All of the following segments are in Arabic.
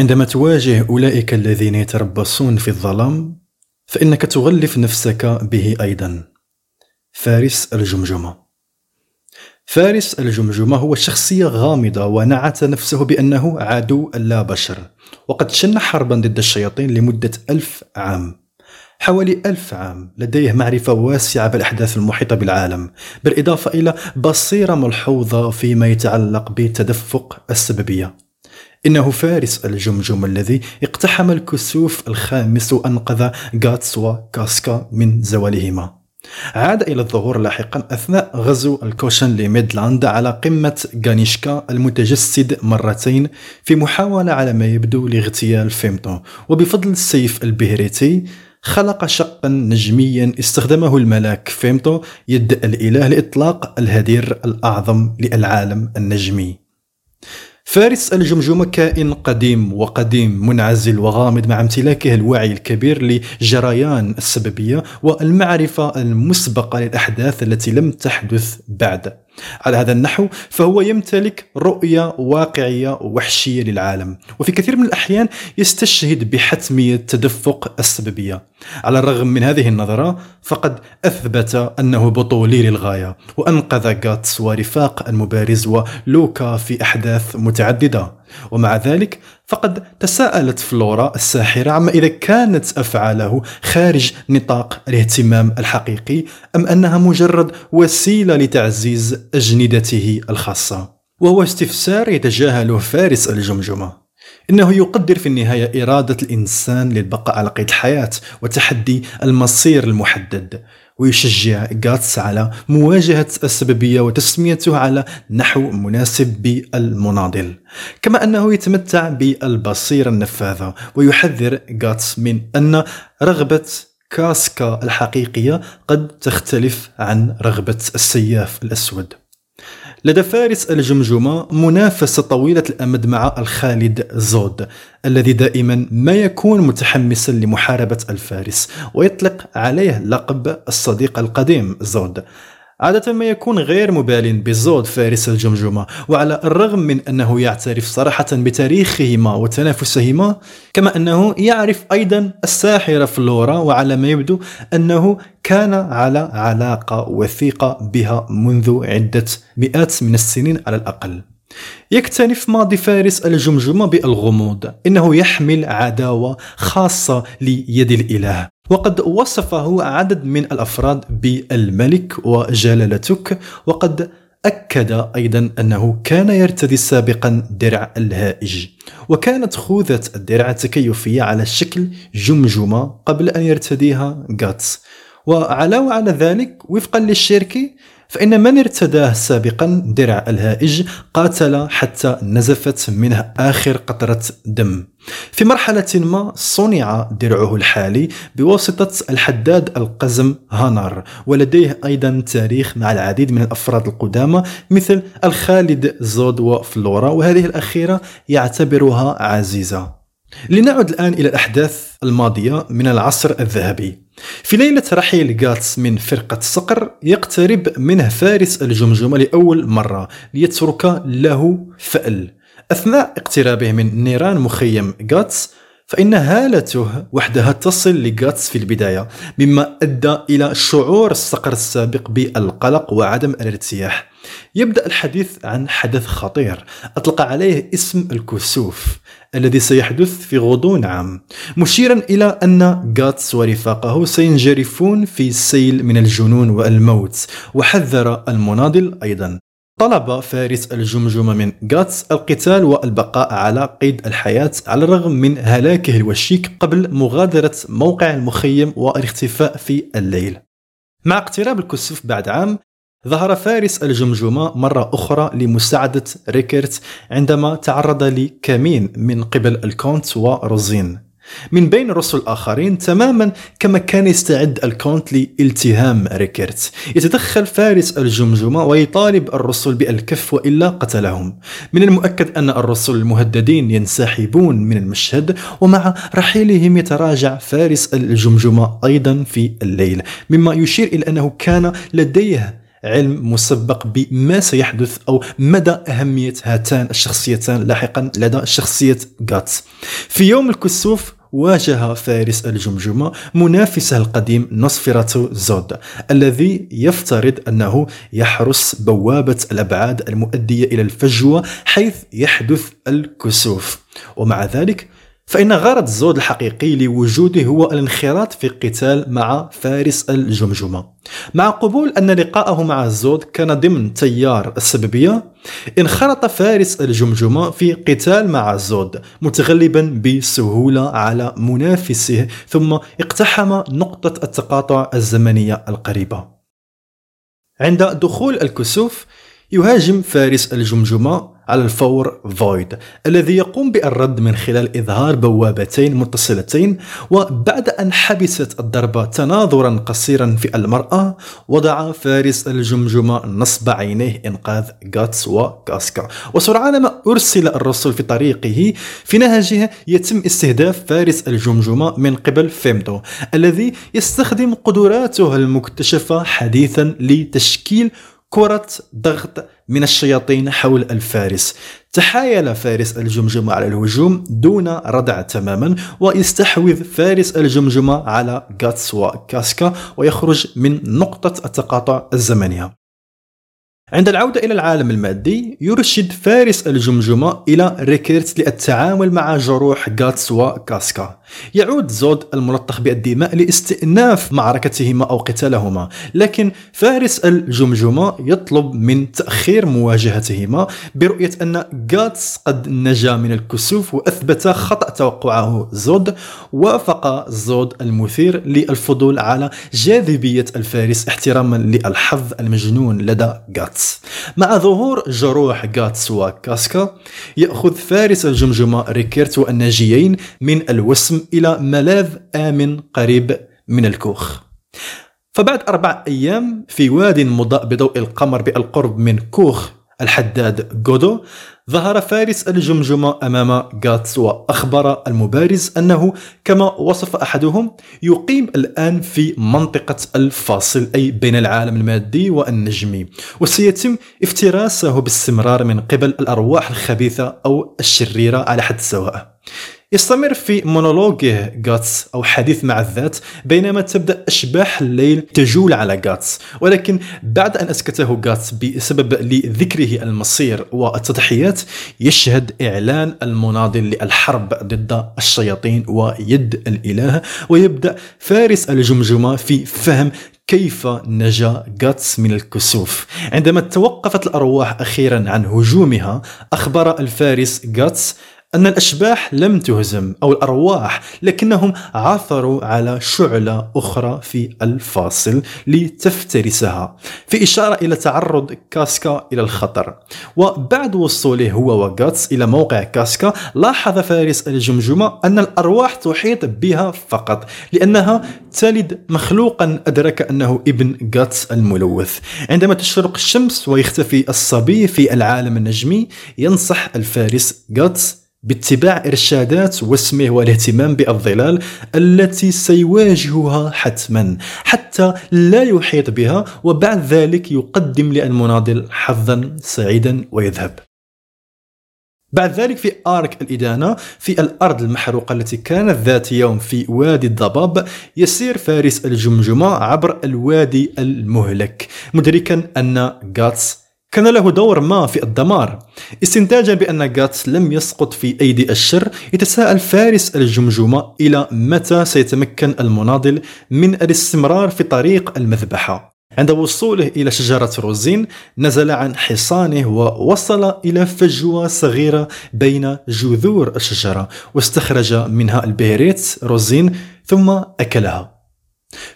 عندما تواجه أولئك الذين يتربصون في الظلام فإنك تغلف نفسك به أيضا. فارس الجمجمة. فارس الجمجمة هو شخصية غامضة ونعت نفسه بأنه عدو لا بشر وقد شن حربا ضد الشياطين لمدة ألف عام. حوالي ألف عام لديه معرفة واسعة بالأحداث المحيطة بالعالم بالإضافة إلى بصيرة ملحوظة فيما يتعلق بتدفق السببية. إنه فارس الجمجمة الذي اقتحم الكسوف الخامس وأنقذ غاتس وكاسكا من زوالهما. عاد إلى الظهور لاحقا أثناء غزو الكوشن لميدلاند على قمة غانيشكا المتجسد مرتين في محاولة على ما يبدو لاغتيال فيمتو. وبفضل السيف البهريتي خلق شقا نجميا استخدمه الملاك فيمتو يد الإله لإطلاق الهدير الأعظم للعالم النجمي. فارس الجمجمة كائن قديم وقديم منعزل وغامض مع امتلاكه الوعي الكبير لجريان السببية والمعرفة المسبقة للأحداث التي لم تحدث بعد. على هذا النحو فهو يمتلك رؤية واقعية وحشية للعالم. وفي كثير من الأحيان يستشهد بحتمية تدفق السببية. على الرغم من هذه النظرة فقد أثبت أنه بطولي للغاية وأنقذ غاتس ورفاق المبارز ولوكا في أحداث متعددة. ومع ذلك فقد تساءلت فلورا الساحرة عما إذا كانت أفعاله خارج نطاق الاهتمام الحقيقي أم أنها مجرد وسيلة لتعزيز أجندته الخاصة. وهو استفسار يتجاهله فارس الجمجمة. إنه يقدر في النهاية إرادة الإنسان للبقاء على قيد الحياة وتحدي المصير المحدد. ويشجع غاتس على مواجهة السببية وتسميته على نحو مناسب بالمناضل. كما أنه يتمتع بالبصيرة النفاذة ويحذر غاتس من أن رغبة كاسكا الحقيقية قد تختلف عن رغبة السياف الأسود. لدى فارس الجمجمة منافسة طويلة الأمد مع الخالد زود الذي دائما ما يكون متحمسا لمحاربة الفارس ويطلق عليه لقب الصديق القديم زود. عادة ما يكون غير مبال بزود فارس الجمجمة وعلى الرغم من أنه يعترف صراحة بتاريخهما وتنافسهما كما أنه يعرف أيضا الساحرة فلورا وعلى ما يبدو أنه كان على علاقة وثيقة بها منذ عدة مئات من السنين على الأقل. يكتنف ماضي فارس الجمجمة بالغموض. إنه يحمل عداوة خاصة ليد الإله. وقد وصفه عدد من الأفراد بالملك وجلالتك. وقد أكد أيضا أنه كان يرتدي سابقا درع الهائج. وكانت خوذة الدرع التكيفية على شكل جمجمة قبل أن يرتديها غاتس. وعلاوة على ذلك وفقا للشركي فإن من ارتداه سابقا درع الهائج قاتل حتى نزفت منه آخر قطرة دم. في مرحلة ما صنع درعه الحالي بواسطة الحداد القزم هانر ولديه أيضا تاريخ مع العديد من الأفراد القدامى مثل الخالد زود وفلورا وهذه الأخيرة يعتبرها عزيزة. لنعد الآن إلى الأحداث الماضية من العصر الذهبي. في ليلة رحيل غاتس من فرقة صقر يقترب منه فارس الجمجمة لأول مرة ليترك له فأل. أثناء اقترابه من نيران مخيم غاتس فإن هالته وحدها تصل لغاتس في البداية مما أدى إلى شعور الصقر السابق بالقلق وعدم الارتياح. يبدأ الحديث عن حدث خطير أطلق عليه اسم الكسوف الذي سيحدث في غضون عام مشيرا إلى أن غاتس ورفاقه سينجرفون في سيل من الجنون والموت وحذر المناضل أيضا. طلب فارس الجمجمة من غاتس القتال والبقاء على قيد الحياة على الرغم من هلاكه الوشيك قبل مغادرة موقع المخيم والاختفاء في الليل. مع اقتراب الكسوف بعد عام ظهر فارس الجمجمة مرة أخرى لمساعدة ريكيرت عندما تعرض لكمين من قبل الكونت وروزين. من بين الرسل الآخرين تماما كما كان يستعد الكونت لالتهام ريكيرت يتدخل فارس الجمجمة ويطالب الرسل بالكف وإلا قتلهم. من المؤكد أن الرسل المهددين ينسحبون من المشهد ومع رحيلهم يتراجع فارس الجمجمة أيضا في الليل. مما يشير إلى أنه كان لديه علم مسبق بما سيحدث أو مدى أهمية هاتان الشخصيتان لاحقا لدى شخصية غاتس. في يوم الكسوف واجه فارس الجمجمة منافسه القديم نوسفيراتو زود الذي يفترض أنه يحرس بوابة الأبعاد المؤدية إلى الفجوة حيث يحدث الكسوف. ومع ذلك فإن غرض زود الحقيقي لوجوده هو الانخراط في قتال مع فارس الجمجمة. مع قبول أن لقاءه مع زود كان ضمن تيار السببية انخرط فارس الجمجمة في قتال مع زود متغلبا بسهولة على منافسه ثم اقتحم نقطة التقاطع الزمنية القريبة. عند دخول الكسوف يهاجم فارس الجمجمة على الفور فويد الذي يقوم بالرد من خلال إظهار بوابتين متصلتين وبعد أن حبست الضربة تناظرا قصيرا في المرأة وضع فارس الجمجمة نصب عينيه إنقاذ غاتس وكاسكا وسرعان ما أرسل الرسل في طريقه في نهجه يتم استهداف فارس الجمجمة من قبل فيمتو الذي يستخدم قدراته المكتشفة حديثا لتشكيل كرة ضغط من الشياطين حول الفارس. تحايل فارس الجمجمة على الهجوم دون ردع تماما ويستحوذ فارس الجمجمة على غاتس وكاسكا ويخرج من نقطة التقاطع الزمنية. عند العودة إلى العالم المادي يرشد فارس الجمجمة إلى ريكيرت للتعامل مع جروح غاتس وكاسكا. يعود زود الملطخ بالدماء لاستئناف معركتهما أو قتالهما لكن فارس الجمجمة يطلب من تأخير مواجهتهما برؤية أن غاتس قد نجا من الكسوف وأثبت خطأ توقعه زود وافق زود المثير للفضول على جاذبية الفارس احتراما للحظ المجنون لدى غاتس. مع ظهور جروح غاتس وكاسكا يأخذ فارس الجمجمة ريكيرت والناجيين من الوسم إلى ملاذ آمن قريب من الكوخ. فبعد أربع أيام في واد مضاء بضوء القمر بالقرب من كوخ الحداد جودو ظهر فارس الجمجمة أمام غاتس وأخبر المبارز أنه كما وصف أحدهم يقيم الآن في منطقة الفاصل أي بين العالم المادي والنجمي وسيتم افتراسه باستمرار من قبل الأرواح الخبيثة أو الشريرة على حد سواء. يستمر في مونولوجه غاتس أو حديث مع الذات بينما تبدأ أشباح الليل تجول على غاتس. ولكن بعد أن أسكته غاتس بسبب لذكره المصير والتضحيات يشهد إعلان المناضل للحرب ضد الشياطين ويد الإله ويبدأ فارس الجمجمة في فهم كيف نجا غاتس من الكسوف. عندما توقفت الأرواح أخيرا عن هجومها أخبر الفارس غاتس أن الأشباح لم تهزم أو الأرواح لكنهم عثروا على شعلة أخرى في الفاصل لتفترسها في إشارة إلى تعرض كاسكا إلى الخطر. وبعد وصوله هو وغاتس إلى موقع كاسكا لاحظ فارس الجمجمة أن الأرواح تحيط بها فقط لأنها تلد مخلوقا أدرك أنه ابن غاتس الملوث. عندما تشرق الشمس ويختفي الصبي في العالم النجمي ينصح الفارس غاتس باتباع إرشادات واسمه والاهتمام بالظلال التي سيواجهها حتما حتى لا يحيط بها وبعد ذلك يقدم للمناضل حظا سعيدا ويذهب. بعد ذلك في آرك الإدانة في الأرض المحروقة التي كانت ذات يوم في وادي الضباب يسير فارس الجمجمة عبر الوادي المهلك مدركا أن غاتس كان له دور ما في الدمار. استنتاجا بأن غاتس لم يسقط في أيدي الشر يتساءل فارس الجمجمة إلى متى سيتمكن المناضل من الاستمرار في طريق المذبحة. عند وصوله إلى شجرة روزين نزل عن حصانه ووصل إلى فجوة صغيرة بين جذور الشجرة واستخرج منها البيريت روزين ثم أكلها.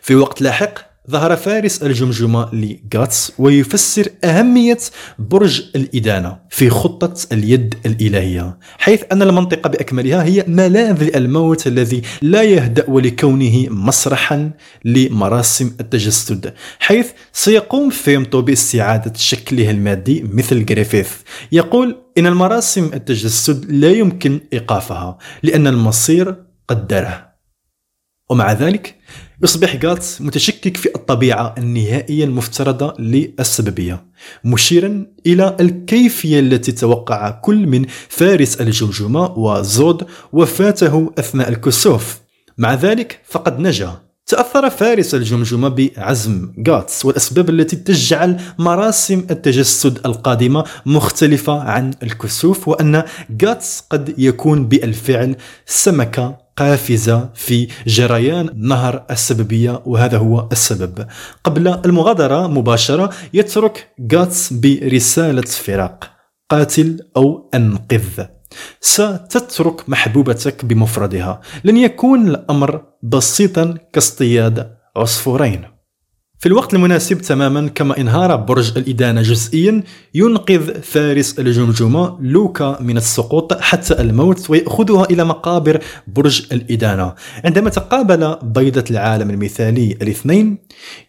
في وقت لاحق ظهر فارس الجمجمة لغاتس ويفسر أهمية برج الإدانة في خطة اليد الإلهية حيث أن المنطقة بأكملها هي ملاذ الموت الذي لا يهدأ ولكونه مسرحا لمراسم التجسد حيث سيقوم فيمتو باستعادة شكله المادي مثل جريفيث يقول إن المراسم التجسد لا يمكن إيقافها لأن المصير قدره ومع ذلك يصبح غاتس متشكك في الطبيعة النهائية المفترضة للسببية مشيرا إلى الكيفية التي توقع كل من فارس الجمجمة وزود وفاته أثناء الكسوف. مع ذلك فقد نجا. تأثر فارس الجمجمة بعزم غاتس والأسباب التي تجعل مراسم التجسد القادمة مختلفة عن الكسوف وأن غاتس قد يكون بالفعل سمكة قافزة في جريان نهر السببية وهذا هو السبب. قبل المغادرة مباشرة يترك غاتس برسالة فراق قاتل أو أنقذ. ستترك محبوبتك بمفردها. لن يكون الأمر بسيطا كاصطياد عصفورين. في الوقت المناسب تماما كما إنهار برج الإدانة جزئيا ينقذ فارس الجمجمة لوكا من السقوط حتى الموت ويأخذها إلى مقابر برج الإدانة. عندما تقابل بيضة العالم المثالي الاثنين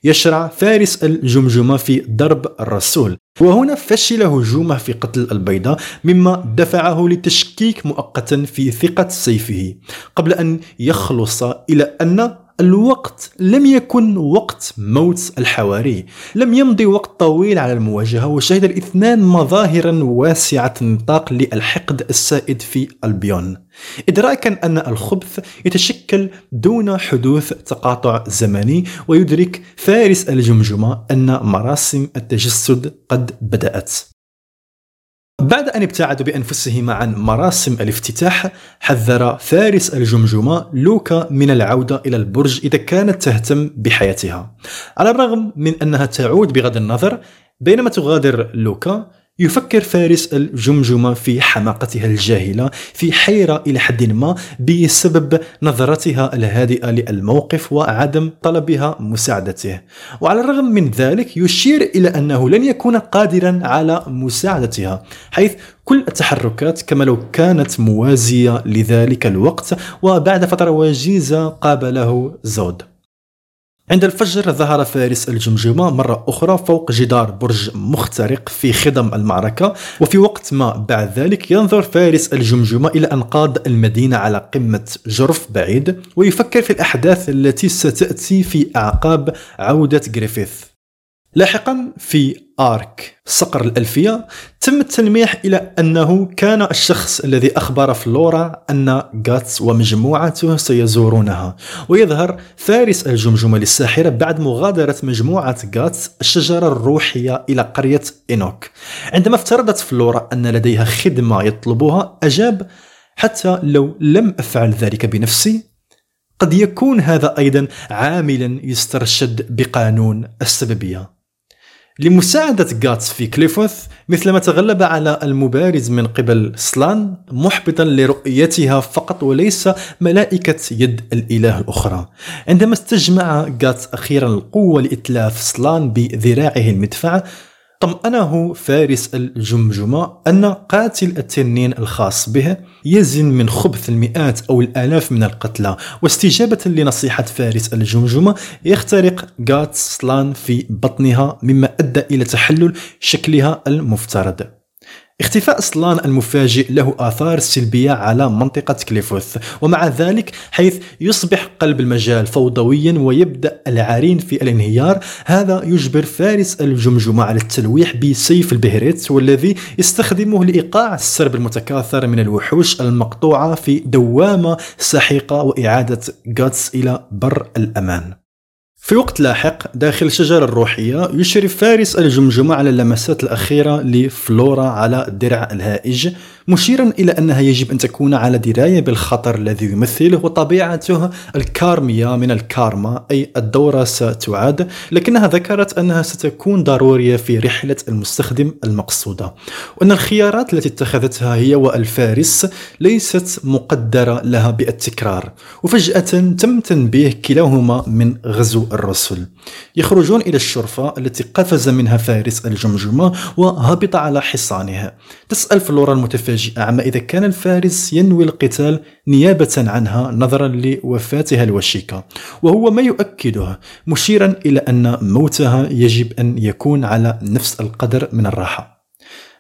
يشرع فارس الجمجمة في ضرب الرسول. وهنا فشل هجومه في قتل البيضة مما دفعه لتشكيك مؤقتا في ثقة سيفه قبل أن يخلص إلى أن الوقت لم يكن وقت موت الحواري. لم يمضي وقت طويل على المواجهة وشهد الاثنان مظاهرا واسعة النطاق للحقد السائد في ألبيون. إدراكا أن الخبث يتشكل دون حدوث تقاطع زمني ويدرك فارس الجمجمة أن مراسم التجسد قد بدأت. بعد أن ابتعدوا بأنفسهما عن مراسم الافتتاح حذر فارس الجمجمة لوكا من العودة إلى البرج إذا كانت تهتم بحياتها. على الرغم من أنها تعود بغض النظر بينما تغادر لوكا يفكر فارس الجمجمة في حماقتها الجاهلة في حيرة إلى حد ما بسبب نظرتها الهادئة للموقف وعدم طلبها مساعدته. وعلى الرغم من ذلك يشير إلى أنه لن يكون قادرا على مساعدتها حيث كل التحركات كما لو كانت موازية لذلك الوقت وبعد فترة وجيزة قابله زود. عند الفجر ظهر فارس الجمجمة مرة أخرى فوق جدار برج مخترق في خضم المعركة وفي وقت ما بعد ذلك ينظر فارس الجمجمة إلى أنقاض المدينة على قمة جرف بعيد ويفكر في الأحداث التي ستأتي في أعقاب عودة جريفيث. لاحقا في آرك. صقر الألفية. تم التلميح إلى أنه كان الشخص الذي أخبر فلورا أن غاتس ومجموعته سيزورونها. ويظهر فارس الجمجمة للساحرة بعد مغادرة مجموعة غاتس الشجرة الروحية إلى قرية إينوك. عندما افترضت فلورا أن لديها خدمة يطلبها أجاب حتى لو لم أفعل ذلك بنفسي قد يكون هذا أيضا عاملا يسترشد بقانون السببية. لمساعدة غاتس في كليفوث مثلما تغلب على المبارز من قبل سلان محبطا لرؤيتها فقط وليس ملائكة يد الإله الأخرى. عندما استجمع غاتس أخيرا القوة لإتلاف سلان بذراعه المدفعة طمأنه فارس الجمجمة أن قاتل التنين الخاص به يزن من خبث المئات أو الآلاف من القتلى واستجابة لنصيحة فارس الجمجمة يخترق غات سلان في بطنها مما أدى إلى تحلل شكلها المفترض. اختفاء سلان المفاجئ له آثار سلبية على منطقة كليفوث ومع ذلك حيث يصبح قلب المجال فوضويا ويبدأ العارين في الانهيار هذا يجبر فارس الجمجمة على التلويح بسيف البهريت والذي يستخدمه لإيقاع السرب المتكاثر من الوحوش المقطوعة في دوامة سحيقة وإعادة غاتس إلى بر الأمان. في وقت لاحق داخل الشجرة الروحية يشرف فارس الجمجمة على اللمسات الأخيرة لفلورا على الدرع الهائج مشيرا إلى أنها يجب أن تكون على دراية بالخطر الذي يمثله وطبيعته الكارمية من الكارما أي الدورة ستعاد لكنها ذكرت أنها ستكون ضرورية في رحلة المستخدم المقصودة. وأن الخيارات التي اتخذتها هي والفارس ليست مقدرة لها بالتكرار وفجأة تم تنبيه كلاهما من غزو الرسل. يخرجون إلى الشرفة التي قفز منها فارس الجمجمة وهبط على حصانها. تسأل فلورا المتفاجئة عما إذا كان الفارس ينوي القتال نيابة عنها نظرا لوفاتها الوشيكة. وهو ما يؤكده مشيرا إلى أن موتها يجب أن يكون على نفس القدر من الراحة.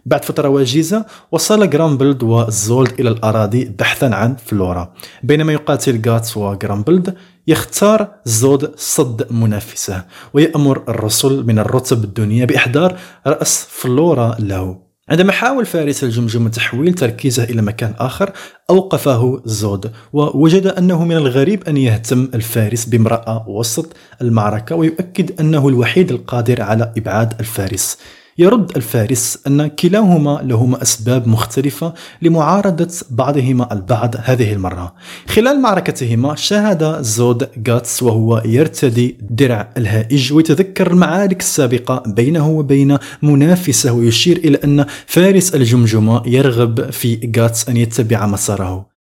بعد فترة وجيزة وصل جرامبلد وزود إلى الأراضي بحثا عن فلورا. بينما يقاتل غاتس وجرامبلد يختار زود صد منافسه ويأمر الرسل من الرتب الدنيا بإحضار رأس فلورا له. عندما حاول فارس الجمجمة تحويل تركيزه إلى مكان آخر أوقفه زود ووجد أنه من الغريب أن يهتم الفارس بامرأة وسط المعركة ويؤكد أنه الوحيد القادر على إبعاد الفارس. يرد الفارس أن كلاهما لهما أسباب مختلفة لمعارضة بعضهما البعض هذه المرة. خلال معركتهما شاهد زود غاتس وهو يرتدي درع الهائج ويتذكر المعارك السابقة بينه وبين منافسه ويشير إلى أن فارس الجمجمة يرغب في غاتس أن يتبع مساره.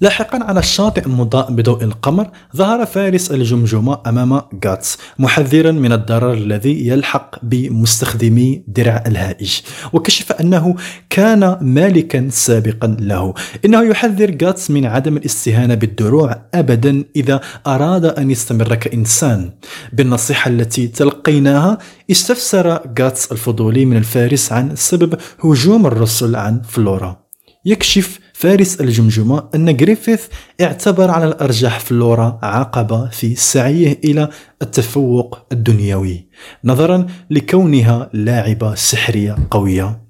لاحقا على الشاطئ المضاء بضوء القمر ظهر فارس الجمجمة أمام غاتس محذرا من الضرر الذي يلحق بمستخدمي درع الهائج. وكشف أنه كان مالكا سابقا له. إنه يحذر غاتس من عدم الاستهانة بالدروع أبدا إذا أراد أن يستمر كإنسان بالنصيحة التي تلقيناها استفسر غاتس الفضولي من الفارس عن سبب هجوم الرسل عن فلورا. يكشف فارس الجمجمة أن جريفيث اعتبر على الأرجح فلورا عقبة في سعيه إلى التفوق الدنيوي نظرا لكونها لاعبة سحرية قوية.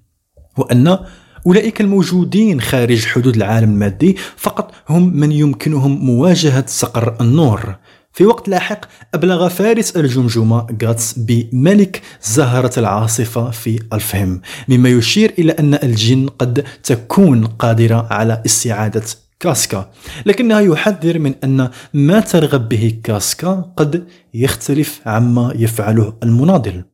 وأن أولئك الموجودين خارج حدود العالم المادي فقط هم من يمكنهم مواجهة صقر النور. في وقت لاحق أبلغ فارس الجمجمة غاتس بملك زهرة العاصفة في ألفهم مما يشير إلى أن الجن قد تكون قادرة على استعادة كاسكا. لكنه يحذر من أن ما ترغب به كاسكا قد يختلف عما يفعله المناضل.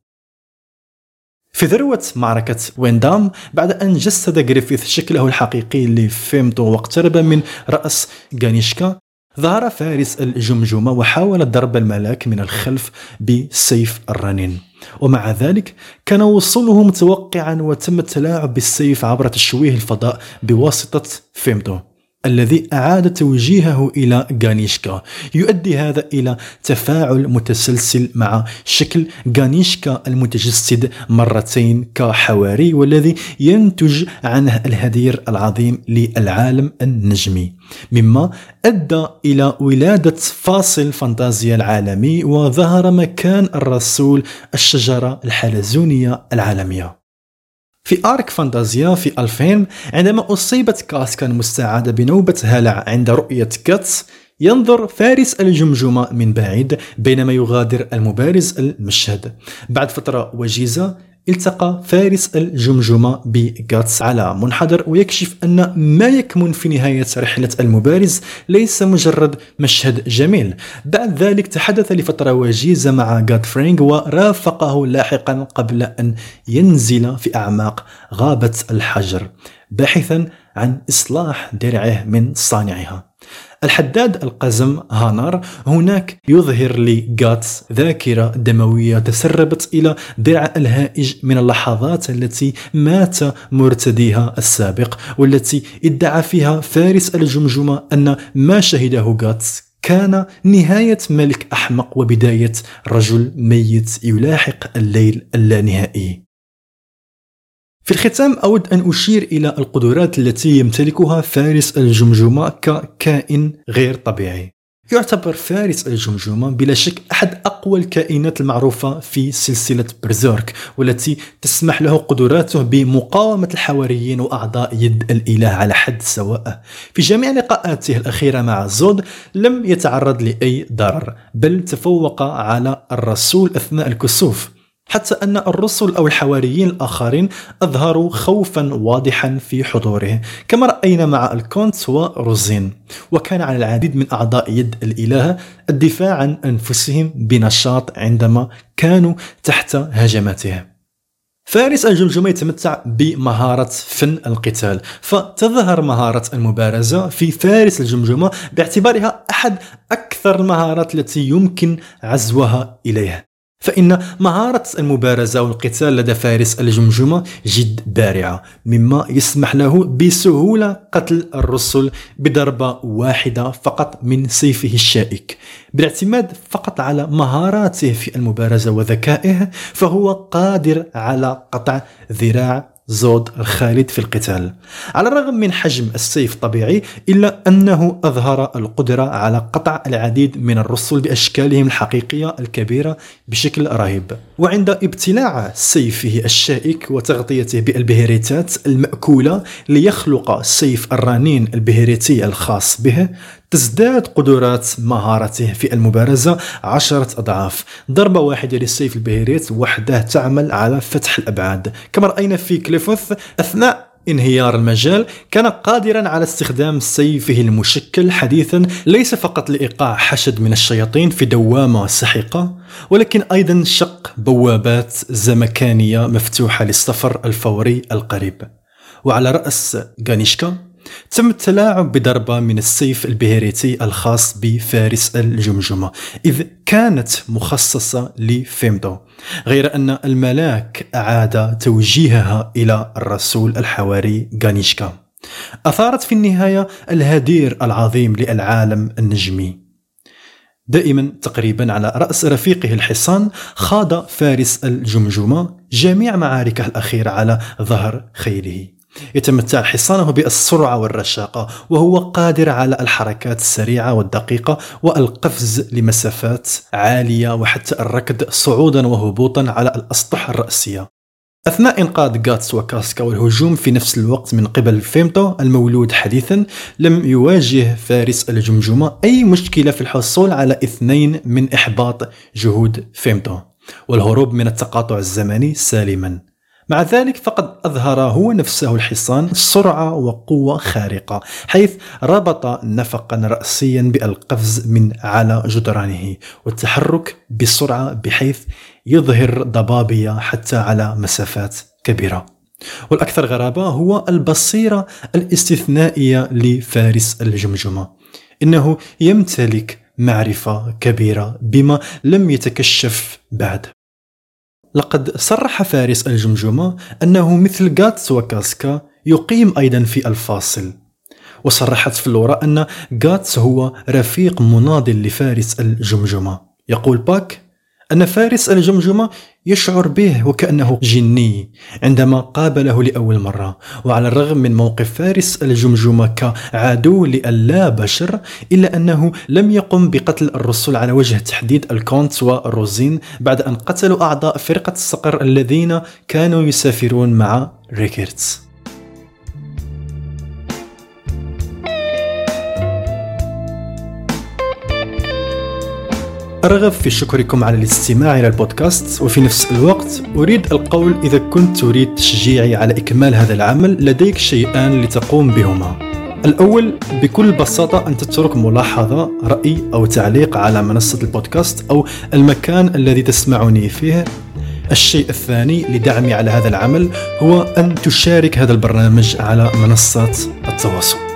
في ذروة معركة ويندام بعد أن جسد جريفيث شكله الحقيقي لفيمتو واقترب من رأس غانيشكا ظهر فارس الجمجمة وحاول ضرب الملاك من الخلف بسيف الرنين. ومع ذلك كان وصوله متوقعا وتم التلاعب بالسيف عبر تشويه الفضاء بواسطة فيمتو. الذي أعاد توجيهه إلى غانيشكا. يؤدي هذا إلى تفاعل متسلسل مع شكل غانيشكا المتجسد مرتين كحواري والذي ينتج عنه الهدير العظيم للعالم النجمي. مما أدى إلى ولادة فاصل فانتازيا العالمي وظهر مكان الرسول الشجرة الحلزونية العالمية. في arc فانتازيا في 2000 عندما أصيبت كاسكا المستعادة بنوبة هلع عند رؤية غاتس ينظر فارس الجمجمة من بعيد بينما يغادر المبارز المشهد. بعد فترة وجيزة التقى فارس الجمجمة بغاتس على منحدر ويكشف أن ما يكمن في نهاية رحلة المبارز ليس مجرد مشهد جميل. بعد ذلك تحدث لفترة وجيزة مع غاد فرينغ ورافقه لاحقا قبل أن ينزل في أعماق غابة الحجر. باحثا عن إصلاح درعه من صانعها. الحداد القزم هانر هناك يظهر لغاتس ذاكرة دموية تسربت إلى درع الهائج من اللحظات التي مات مرتديها السابق والتي ادعى فيها فارس الجمجمة أن ما شهده غاتس كان نهاية ملك أحمق وبداية رجل ميت يلاحق الليل اللانهائي. في الختام أود أن أشير إلى القدرات التي يمتلكها فارس الجمجمة ككائن غير طبيعي. يعتبر فارس الجمجمة بلا شك أحد أقوى الكائنات المعروفة في سلسلة برزيرك والتي تسمح له قدراته بمقاومة الحواريين وأعضاء يد الإله على حد سواء. في جميع لقاءاته الأخيرة مع زود لم يتعرض لأي ضرر بل تفوق على الرسول أثناء الكسوف. حتى أن الرسل أو الحواريين الآخرين أظهروا خوفا واضحا في حضوره كما رأينا مع الكونت وروزين. وكان على العديد من أعضاء يد الإله الدفاع عن أنفسهم بنشاط عندما كانوا تحت هجماته فارس الجمجمة يتمتع بمهارة فن القتال فتظهر مهارة المبارزة في فارس الجمجمة باعتبارها أحد أكثر المهارات التي يمكن عزوها إليه فإن مهارة المبارزة والقتال لدى فارس الجمجمة جد بارعة مما يسمح له بسهولة قتل الرسل بضربة واحدة فقط من سيفه الشائك. بالاعتماد فقط على مهاراته في المبارزة وذكائه فهو قادر على قطع ذراع زود الخالد في القتال. على الرغم من حجم السيف الطبيعي إلا أنه أظهر القدرة على قطع العديد من الرسل بأشكالهم الحقيقية الكبيرة بشكل رهيب. وعند ابتلاع سيفه الشائك وتغطيته بالبهريتات المأكولة ليخلق سيف الرنين البهريتي الخاص به تزداد قدرات مهارته في المبارزة عشرة أضعاف. ضربة واحدة للسيف البهيريت وحدة تعمل على فتح الأبعاد. كما رأينا في كليفوث أثناء انهيار المجال كان قادرا على استخدام سيفه المشكل حديثا ليس فقط لإيقاع حشد من الشياطين في دوامة سحقة ولكن أيضا شق بوابات زمكانية مفتوحة للسفر الفوري القريب. وعلى رأس غانيشكا تم التلاعب بضربة من السيف البهيريتي الخاص بفارس الجمجمة إذ كانت مخصصة لفيمدو غير أن الملاك أعاد توجيهها إلى الرسول الحواري غانيشكا. أثارت في النهاية الهدير العظيم للعالم النجمي. دائما تقريبا على رأس رفيقه الحصان خاض فارس الجمجمة جميع معاركه الأخيرة على ظهر خيله. يتمتع حصانه بالسرعة والرشاقة وهو قادر على الحركات السريعة والدقيقة والقفز لمسافات عالية وحتى الركض صعودا وهبوطا على الأسطح الرأسية. أثناء إنقاذ غاتس وكاسكا والهجوم في نفس الوقت من قبل فيمتو المولود حديثا لم يواجه فارس الجمجمة أي مشكلة في الحصول على اثنين من إحباط جهود فيمتو. والهروب من التقاطع الزمني سالما. مع ذلك فقد أظهر هو نفسه الحصان سرعة وقوة خارقة حيث ربط نفقا رأسيا بالقفز من على جدرانه والتحرك بسرعة بحيث يظهر ضبابية حتى على مسافات كبيرة. والأكثر غرابة هو البصيرة الاستثنائية لفارس الجمجمة. إنه يمتلك معرفة كبيرة بما لم يتكشف بعد. لقد صرح فارس الجمجمة أنه مثل غاتس وكاسكا يقيم أيضا في الفاصل. وصرحت فلورا أن غاتس هو رفيق مناضل لفارس الجمجمة. يقول باك أن فارس الجمجمة يشعر به وكأنه جني عندما قابله لأول مرة. وعلى الرغم من موقف فارس الجمجمة كعدو للا بشر إلا أنه لم يقم بقتل الرسل على وجه التحديد الكونت وروزين بعد أن قتلوا أعضاء فرقة الصقر الذين كانوا يسافرون مع ريكيرت. أرغب في شكركم على الاستماع إلى البودكاست وفي نفس الوقت أريد القول إذا كنت تريد تشجيعي على إكمال هذا العمل لديك شيئان لتقوم بهما. الأول بكل بساطة أن تترك ملاحظة رأي أو تعليق على منصة البودكاست أو المكان الذي تسمعني فيه. الشيء الثاني لدعمي على هذا العمل هو أن تشارك هذا البرنامج على منصات التواصل.